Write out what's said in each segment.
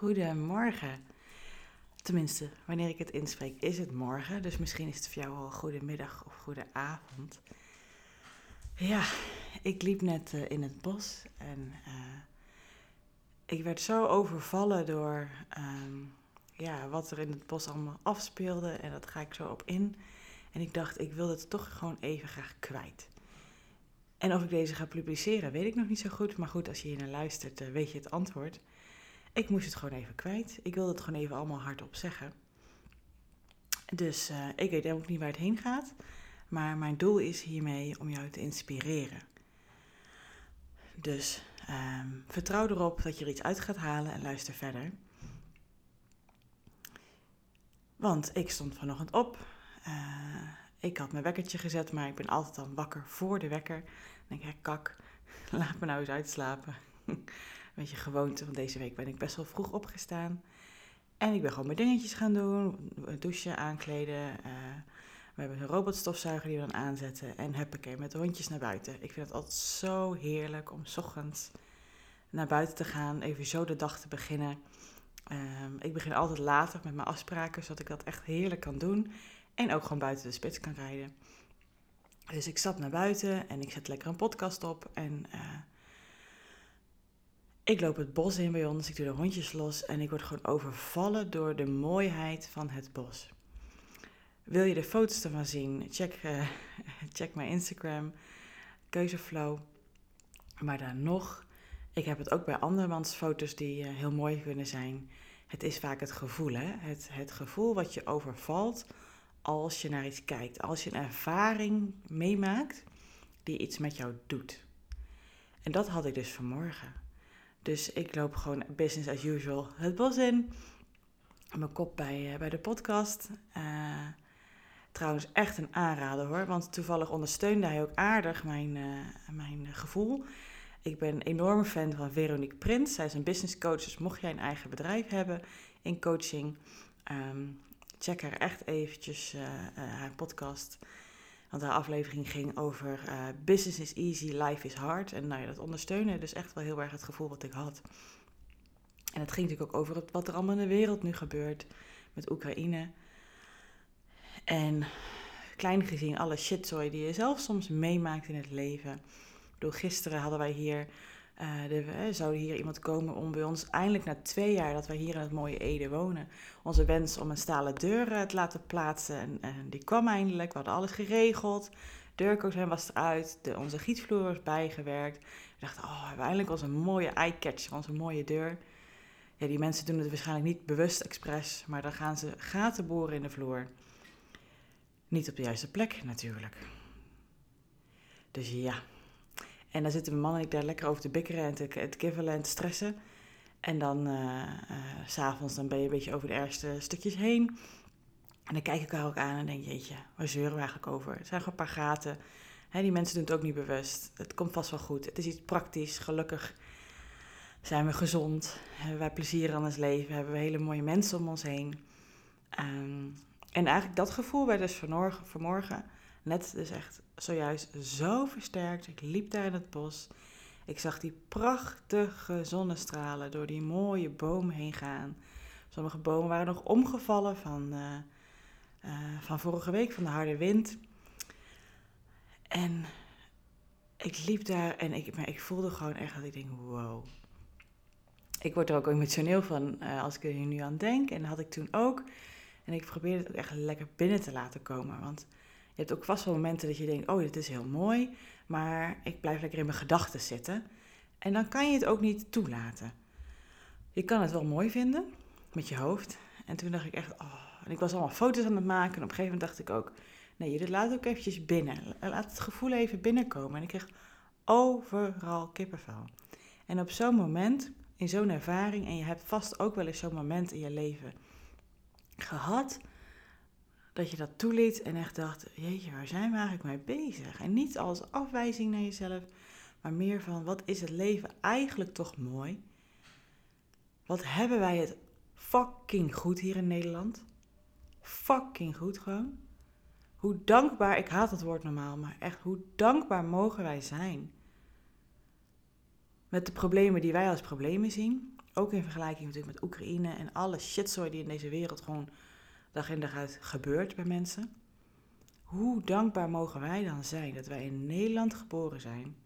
Goedemorgen. Tenminste, wanneer ik het inspreek, is het morgen. Dus misschien is het voor jou al goede middag of goede avond. Ja, ik liep net uh, in het bos en uh, ik werd zo overvallen door um, ja, wat er in het bos allemaal afspeelde. En dat ga ik zo op in. En ik dacht, ik wil het toch gewoon even graag kwijt. En of ik deze ga publiceren, weet ik nog niet zo goed. Maar goed, als je hier naar luistert, uh, weet je het antwoord. Ik moest het gewoon even kwijt. Ik wilde het gewoon even allemaal hardop zeggen. Dus uh, ik weet ook niet waar het heen gaat. Maar mijn doel is hiermee om jou te inspireren. Dus um, vertrouw erop dat je er iets uit gaat halen en luister verder. Want ik stond vanochtend op. Uh, ik had mijn wekkertje gezet, maar ik ben altijd dan wakker voor de wekker. Dan denk ik, kak, laat me nou eens uitslapen. Beetje gewoonte, van deze week ben ik best wel vroeg opgestaan. En ik ben gewoon mijn dingetjes gaan doen, douchen, aankleden. Uh, we hebben een robotstofzuiger die we dan aanzetten. En huppakee, met de hondjes naar buiten. Ik vind het altijd zo heerlijk om s ochtends naar buiten te gaan. Even zo de dag te beginnen. Um, ik begin altijd later met mijn afspraken, zodat ik dat echt heerlijk kan doen. En ook gewoon buiten de spits kan rijden. Dus ik stap naar buiten en ik zet lekker een podcast op. En uh, ik loop het bos in bij ons, ik doe de hondjes los en ik word gewoon overvallen door de mooiheid van het bos. Wil je de foto's ervan zien? Check, uh, check mijn Instagram, Keuzeflow. Maar dan nog, ik heb het ook bij andermans foto's die uh, heel mooi kunnen zijn. Het is vaak het gevoel, hè? Het, het gevoel wat je overvalt als je naar iets kijkt. Als je een ervaring meemaakt die iets met jou doet. En dat had ik dus vanmorgen. Dus ik loop gewoon business as usual het bos in. Mijn kop bij, uh, bij de podcast. Uh, trouwens, echt een aanrader hoor. Want toevallig ondersteunde hij ook aardig mijn, uh, mijn gevoel. Ik ben een enorme fan van Veronique Prins. Zij is een business coach. Dus mocht jij een eigen bedrijf hebben in coaching, um, check haar echt eventjes haar podcast. Want haar aflevering ging over uh, business is easy, life is hard. En nou ja, dat ondersteunde dus echt wel heel erg het gevoel wat ik had. En het ging natuurlijk ook over wat er allemaal in de wereld nu gebeurt met Oekraïne. En klein gezien alle shitzooi die je zelf soms meemaakt in het leven. Ik bedoel, gisteren hadden wij hier uh, de, uh, zou hier iemand komen om bij ons eindelijk na twee jaar dat wij hier in het mooie Ede wonen, onze wens om een stalen deur uh, te laten plaatsen. En, en, die kwam eindelijk, we hadden alles geregeld. Deurkozijn was eruit, de, onze gietvloer was bijgewerkt. We dachten, oh, we hebben eindelijk onze mooie eye-catcher, onze mooie deur. Ja, die mensen doen het waarschijnlijk niet bewust expres, maar dan gaan ze gaten boren in de vloer. Niet op de juiste plek natuurlijk. Dus ja, en dan zitten mijn man en ik daar lekker over te bikkeren en te, te en te stressen. En dan uh, uh, s'avonds dan ben je een beetje over de ergste stukjes heen. En dan kijk ik elkaar ook aan en denk, jeetje, waar zeuren we eigenlijk over? Het zijn gewoon een paar gaten. Die mensen doen het ook niet bewust. Het komt vast wel goed. Het is iets praktisch. Gelukkig zijn we gezond. Hebben wij plezier aan ons leven. Hebben we hele mooie mensen om ons heen. Um, en eigenlijk dat gevoel werd dus vanmorgen, vanmorgen net dus echt zojuist zo versterkt. Ik liep daar in het bos. Ik zag die prachtige zonnestralen door die mooie boom heen gaan. Sommige bomen waren nog omgevallen van, uh, uh, van vorige week, van de harde wind. En ik liep daar en ik, maar ik voelde gewoon echt dat ik denk, wow. Ik word er ook emotioneel van uh, als ik er nu aan denk. En dat had ik toen ook. En ik probeerde het ook echt lekker binnen te laten komen. Want hebt ook vast wel momenten dat je denkt, oh, dit is heel mooi, maar ik blijf lekker in mijn gedachten zitten. En dan kan je het ook niet toelaten. Je kan het wel mooi vinden met je hoofd. En toen dacht ik echt, oh, en ik was allemaal foto's aan het maken. En op een gegeven moment dacht ik ook, nee, je laat ook eventjes binnen. Laat het gevoel even binnenkomen. En ik kreeg overal kippenvel. En op zo'n moment, in zo'n ervaring, en je hebt vast ook wel eens zo'n moment in je leven gehad, dat je dat toeliet en echt dacht: Jeetje, waar zijn we eigenlijk mee bezig? En niet als afwijzing naar jezelf, maar meer van: wat is het leven eigenlijk toch mooi? Wat hebben wij het fucking goed hier in Nederland? Fucking goed gewoon. Hoe dankbaar, ik haat het woord normaal, maar echt hoe dankbaar mogen wij zijn? Met de problemen die wij als problemen zien. Ook in vergelijking natuurlijk met Oekraïne en alle shitzooi die in deze wereld gewoon dag in dag uit gebeurt bij mensen. Hoe dankbaar mogen wij dan zijn dat wij in Nederland geboren zijn?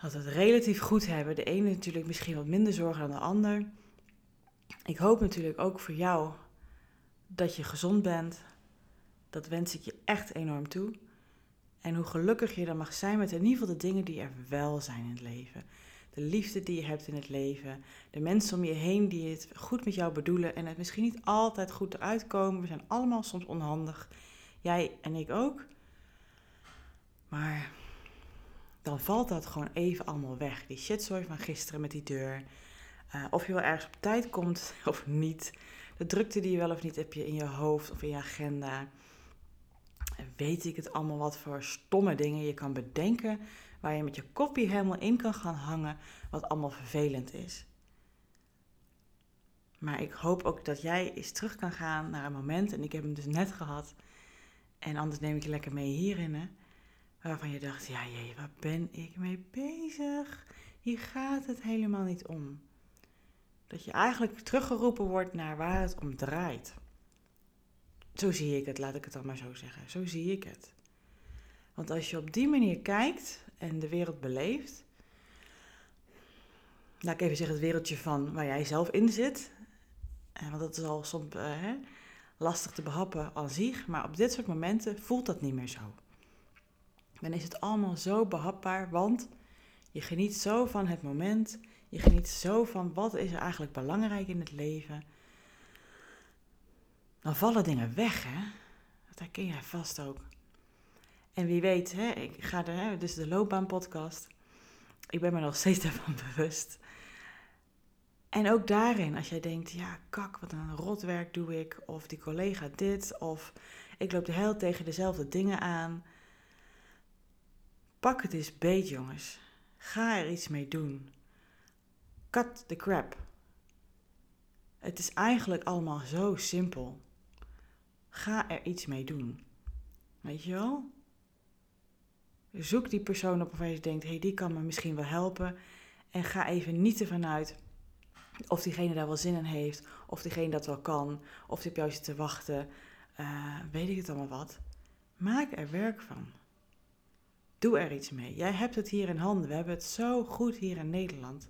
Dat we het relatief goed hebben. De ene natuurlijk misschien wat minder zorgen dan de ander. Ik hoop natuurlijk ook voor jou dat je gezond bent. Dat wens ik je echt enorm toe. En hoe gelukkig je dan mag zijn met in ieder geval de dingen die er wel zijn in het leven. De liefde die je hebt in het leven. De mensen om je heen die het goed met jou bedoelen en het misschien niet altijd goed eruit komen. We zijn allemaal soms onhandig. Jij en ik ook. Maar dan valt dat gewoon even allemaal weg. Die shitzooi van gisteren met die deur. Uh, of je wel ergens op tijd komt of niet. De drukte die je wel of niet heb je in je hoofd of in je agenda. weet ik het allemaal wat voor stomme dingen je kan bedenken. Waar je met je kopie helemaal in kan gaan hangen. Wat allemaal vervelend is. Maar ik hoop ook dat jij eens terug kan gaan naar een moment. En ik heb hem dus net gehad. En anders neem ik je lekker mee hierin. Hè, waarvan je dacht, ja jee, waar ben ik mee bezig? Hier gaat het helemaal niet om. Dat je eigenlijk teruggeroepen wordt naar waar het om draait. Zo zie ik het, laat ik het dan maar zo zeggen. Zo zie ik het. Want als je op die manier kijkt en de wereld beleeft, laat ik even zeggen het wereldje van waar jij zelf in zit, want dat is al soms hè, lastig te behappen aan zich, maar op dit soort momenten voelt dat niet meer zo. Dan is het allemaal zo behapbaar, want je geniet zo van het moment, je geniet zo van wat is er eigenlijk belangrijk in het leven. Dan vallen dingen weg, hè? Dat herken jij vast ook. En wie weet, hè, ik ga er, hè, dus de loopbaanpodcast. Ik ben me nog steeds daarvan bewust. En ook daarin, als jij denkt, ja, kak, wat een rotwerk doe ik. Of die collega dit. Of ik loop de hele tegen dezelfde dingen aan. Pak het eens beet, jongens. Ga er iets mee doen. Cut the crap. Het is eigenlijk allemaal zo simpel. Ga er iets mee doen. Weet je wel? Zoek die persoon op waarvan je denkt, hey, die kan me misschien wel helpen. En ga even niet ervan uit of diegene daar wel zin in heeft, of diegene dat wel kan, of die op jou zit te wachten. Uh, weet ik het allemaal wat. Maak er werk van. Doe er iets mee. Jij hebt het hier in handen. We hebben het zo goed hier in Nederland.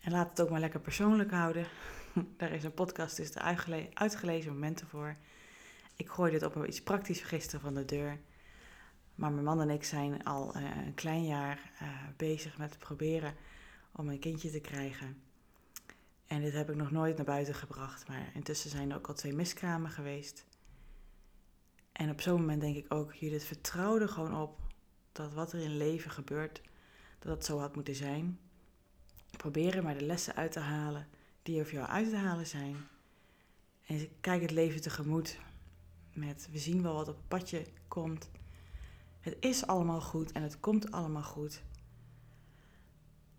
En laat het ook maar lekker persoonlijk houden. Daar is een podcast, dus de uitgelezen momenten voor. Ik gooi dit op een iets praktisch gisteren van de deur. Maar mijn man en ik zijn al uh, een klein jaar uh, bezig met proberen om een kindje te krijgen. En dit heb ik nog nooit naar buiten gebracht. Maar intussen zijn er ook al twee miskramen geweest. En op zo'n moment denk ik ook, Judith, vertrouw er gewoon op dat wat er in leven gebeurt, dat het zo had moeten zijn. Probeer er maar de lessen uit te halen die er voor jou uit te halen zijn. En kijk het leven tegemoet met, we zien wel wat op het padje komt. Het is allemaal goed en het komt allemaal goed.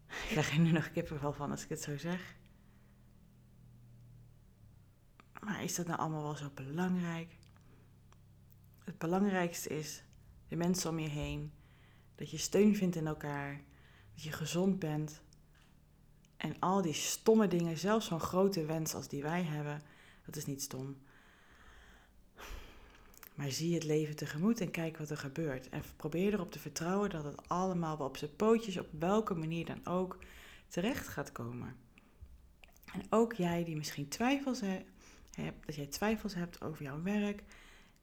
Ik krijg er nu nog kippenvel van als ik het zo zeg. Maar is dat nou allemaal wel zo belangrijk? Het belangrijkste is de mensen om je heen. Dat je steun vindt in elkaar. Dat je gezond bent. En al die stomme dingen, zelfs zo'n grote wens als die wij hebben, dat is niet stom. Maar zie het leven tegemoet en kijk wat er gebeurt. En probeer erop te vertrouwen dat het allemaal op zijn pootjes, op welke manier dan ook, terecht gaat komen. En ook jij die misschien twijfels hebt, dat jij twijfels hebt over jouw werk.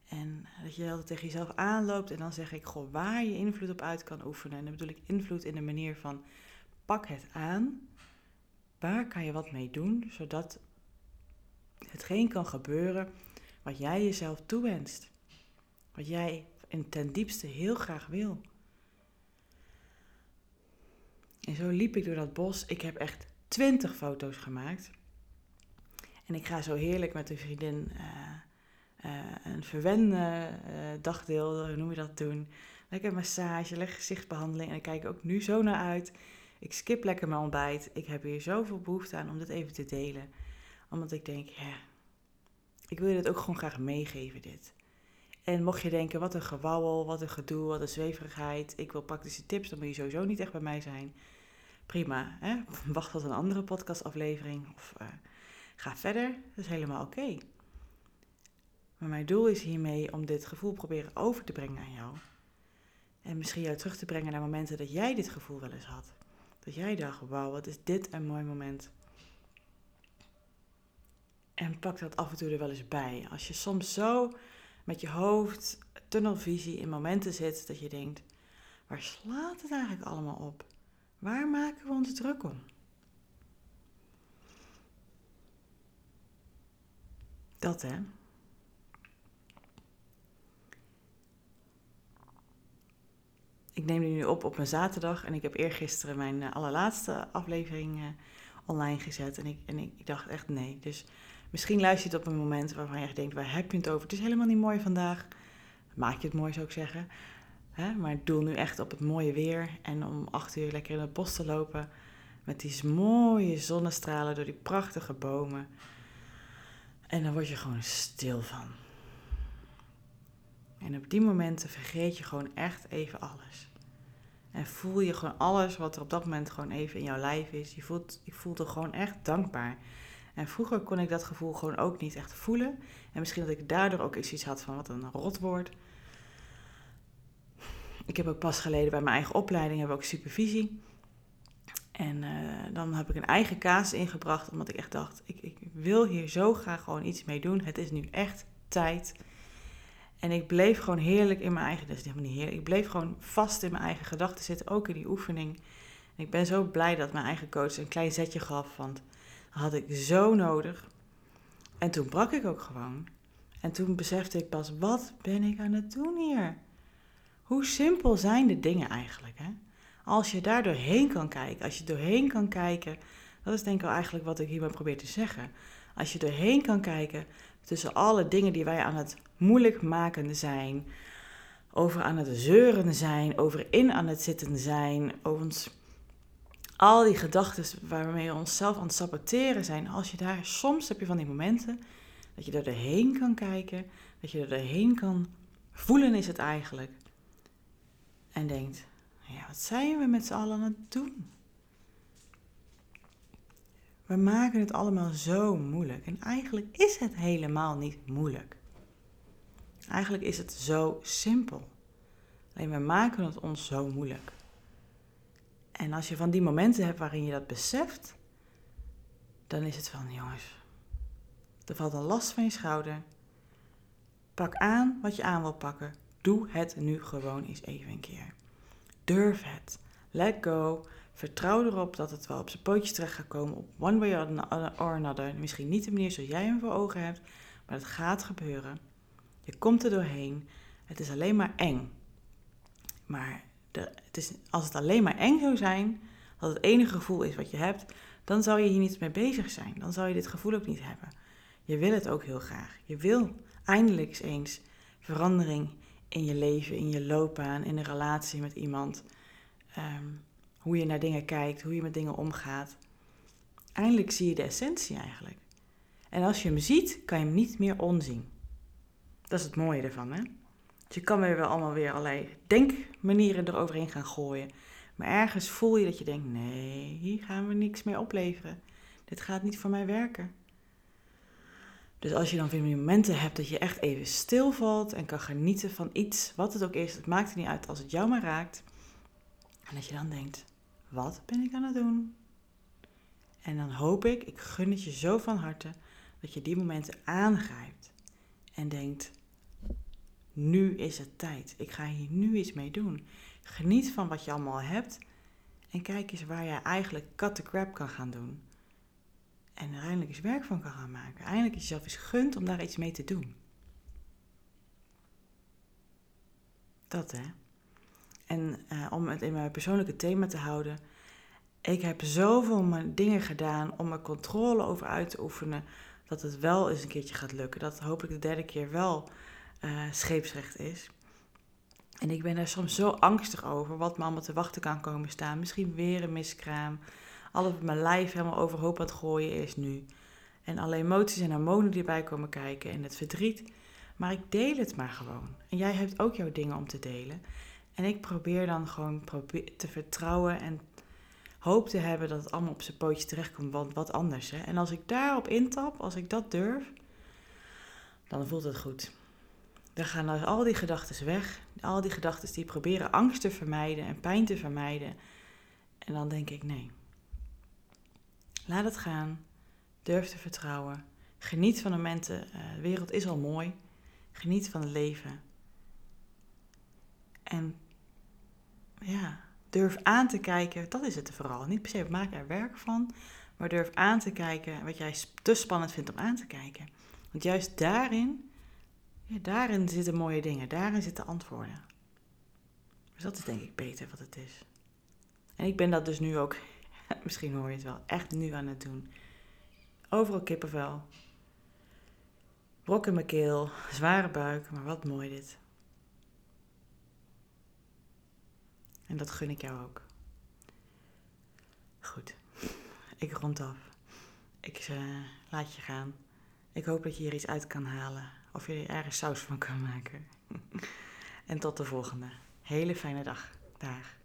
En dat je altijd tegen jezelf aanloopt en dan zeg ik, goh, waar je invloed op uit kan oefenen. En dan bedoel ik invloed in de manier van, pak het aan. Waar kan je wat mee doen, zodat hetgeen kan gebeuren wat jij jezelf toewenst. Wat jij in ten diepste heel graag wil. En zo liep ik door dat bos. Ik heb echt twintig foto's gemaakt. En ik ga zo heerlijk met een vriendin uh, uh, een verwende uh, dagdeel, hoe noem je dat, doen. Lekker massage, lekker gezichtsbehandeling. En ik kijk ook nu zo naar uit. Ik skip lekker mijn ontbijt. Ik heb hier zoveel behoefte aan om dit even te delen. Omdat ik denk, ja, ik wil je dit ook gewoon graag meegeven, dit. En mocht je denken, wat een gewauwel, wat een gedoe, wat een zweverigheid. Ik wil praktische tips, dan moet je sowieso niet echt bij mij zijn. Prima, hè? wacht tot een andere podcastaflevering of uh, ga verder. Dat is helemaal oké. Maar mijn doel is hiermee om dit gevoel proberen over te brengen aan jou. En misschien jou terug te brengen naar momenten dat jij dit gevoel wel eens had. Dat jij dacht, wauw, wat is dit een mooi moment. En pak dat af en toe er wel eens bij. Als je soms zo met je hoofd, tunnelvisie in momenten zit dat je denkt, waar slaat het eigenlijk allemaal op? Waar maken we ons druk om? Dat hè. Neem die nu op op een zaterdag en ik heb eergisteren mijn eh, allerlaatste aflevering uh, online gezet. En, ik, en ik, ik, dacht echt nee. Dus misschien luister je het op een moment waarvan je denkt, waar heb je het over? Het is helemaal niet mooi vandaag. Maak je het mooi zou ik zeggen. Hè? Maar ik doel nu echt op het mooie weer. En om acht uur lekker in het bos te lopen. Met die mooie zonnestralen door die prachtige bomen. En dan word je gewoon stil van. En op die momenten vergeet je gewoon echt even alles. En voel je gewoon alles wat er op dat moment gewoon even in jouw lijf is. Je voelt, ik voelde gewoon echt dankbaar. En vroeger kon ik dat gevoel gewoon ook niet echt voelen. En misschien dat ik daardoor ook iets had van wat een rotwoord. Ik heb ook pas geleden bij mijn eigen opleiding heb ook supervisie. En uh, dan heb ik een eigen kaas ingebracht, omdat ik echt dacht, ik, ik wil hier zo graag gewoon iets mee doen. Het is nu echt tijd. En ik bleef gewoon heerlijk in mijn eigen, dat is helemaal niet heerlijk, ik bleef gewoon vast in mijn eigen gedachten zitten, ook in die oefening. En ik ben zo blij dat mijn eigen coach een klein zetje gaf, want dat had ik zo nodig. En toen brak ik ook gewoon. En toen besefte ik pas, wat ben ik aan het doen hier? Hoe simpel zijn de dingen eigenlijk? Hè? Als je daar doorheen kan kijken, als je doorheen kan kijken, dat is denk ik wel eigenlijk wat ik hiermee probeer te zeggen. Als je doorheen kan kijken tussen alle dingen die wij aan het moeilijk maken zijn, over aan het zeuren zijn, over in aan het zitten zijn, over ons, al die gedachten waarmee we onszelf aan het saboteren zijn. Als je daar, soms heb je van die momenten dat je er doorheen kan kijken, dat je er doorheen kan voelen is het eigenlijk. En denkt, ja, wat zijn we met z'n allen aan het doen? We maken het allemaal zo moeilijk. En eigenlijk is het helemaal niet moeilijk. Eigenlijk is het zo simpel. Alleen we maken het ons zo moeilijk. En als je van die momenten hebt waarin je dat beseft, dan is het van, jongens, er valt een last van je schouder. Pak aan wat je aan wil pakken. Doe het nu gewoon eens even een keer. Durf het. Let go. Vertrouw erop dat het wel op zijn pootjes terecht gaat komen op one way or another. Misschien niet de manier zoals jij hem voor ogen hebt, maar het gaat gebeuren. Je komt er doorheen. Het is alleen maar eng. Maar de, het is, als het alleen maar eng zou zijn, dat het enige gevoel is wat je hebt, dan zou je hier niet mee bezig zijn. Dan zou je dit gevoel ook niet hebben. Je wil het ook heel graag. Je wil eindelijk eens verandering in je leven, in je loopbaan, in een relatie met iemand. Ehm, hoe je naar dingen kijkt, hoe je met dingen omgaat. Eindelijk zie je de essentie eigenlijk. En als je hem ziet, kan je hem niet meer onzien. Dat is het mooie ervan, hè? Dus je kan weer wel allemaal weer allerlei denkmanieren eroverheen gaan gooien. Maar ergens voel je dat je denkt, nee, hier gaan we niks meer opleveren. Dit gaat niet voor mij werken. Dus als je dan weer momenten hebt dat je echt even stilvalt en kan genieten van iets, wat het ook is, het maakt er niet uit als het jou maar raakt. En dat je dan denkt, wat ben ik aan het doen? En dan hoop ik, ik gun het je zo van harte, dat je die momenten aangrijpt en denkt, nu is het tijd. Ik ga hier nu iets mee doen. Geniet van wat je allemaal hebt en kijk eens waar jij eigenlijk cut the crap kan gaan doen. En er eindelijk eens werk van kan gaan maken. Eindelijk is jezelf eens gunt om daar iets mee te doen. Dat hè. En uh, om het in mijn persoonlijke thema te houden. Ik heb zoveel dingen gedaan om er controle over uit te oefenen. Dat het wel eens een keertje gaat lukken. Dat hopelijk de derde keer wel uh, scheepsrecht is. En ik ben daar soms zo angstig over wat me allemaal te wachten kan komen staan. Misschien weer een miskraam alles op mijn lijf helemaal overhoop aan gooien is nu. En alle emoties en hormonen die erbij komen kijken en het verdriet Maar ik deel het maar gewoon. En jij hebt ook jouw dingen om te delen. En ik probeer dan gewoon te vertrouwen en hoop te hebben dat het allemaal op zijn pootje terechtkomt. Want wat anders. Hè? En als ik daarop intap, als ik dat durf, dan voelt het goed. Dan gaan al die gedachten weg. Al die gedachten die proberen angst te vermijden en pijn te vermijden. En dan denk ik nee. Laat het gaan. Durf te vertrouwen. Geniet van de momenten. De wereld is al mooi. Geniet van het leven. En ja, durf aan te kijken. Dat is het vooral. Niet per se maak er werk van. Maar durf aan te kijken wat jij te spannend vindt om aan te kijken. Want juist daarin, ja, daarin zitten mooie dingen. Daarin zitten antwoorden. Dus dat is denk ik beter wat het is. En ik ben dat dus nu ook, misschien hoor je het wel, echt nu aan het doen. Overal kippenvel. Brok in mijn keel, zware buik, maar wat mooi dit. En dat gun ik jou ook. Goed, ik rond af. Ik uh, laat je gaan. Ik hoop dat je hier iets uit kan halen of je er saus van kan maken. en tot de volgende. Hele fijne dag. Dag.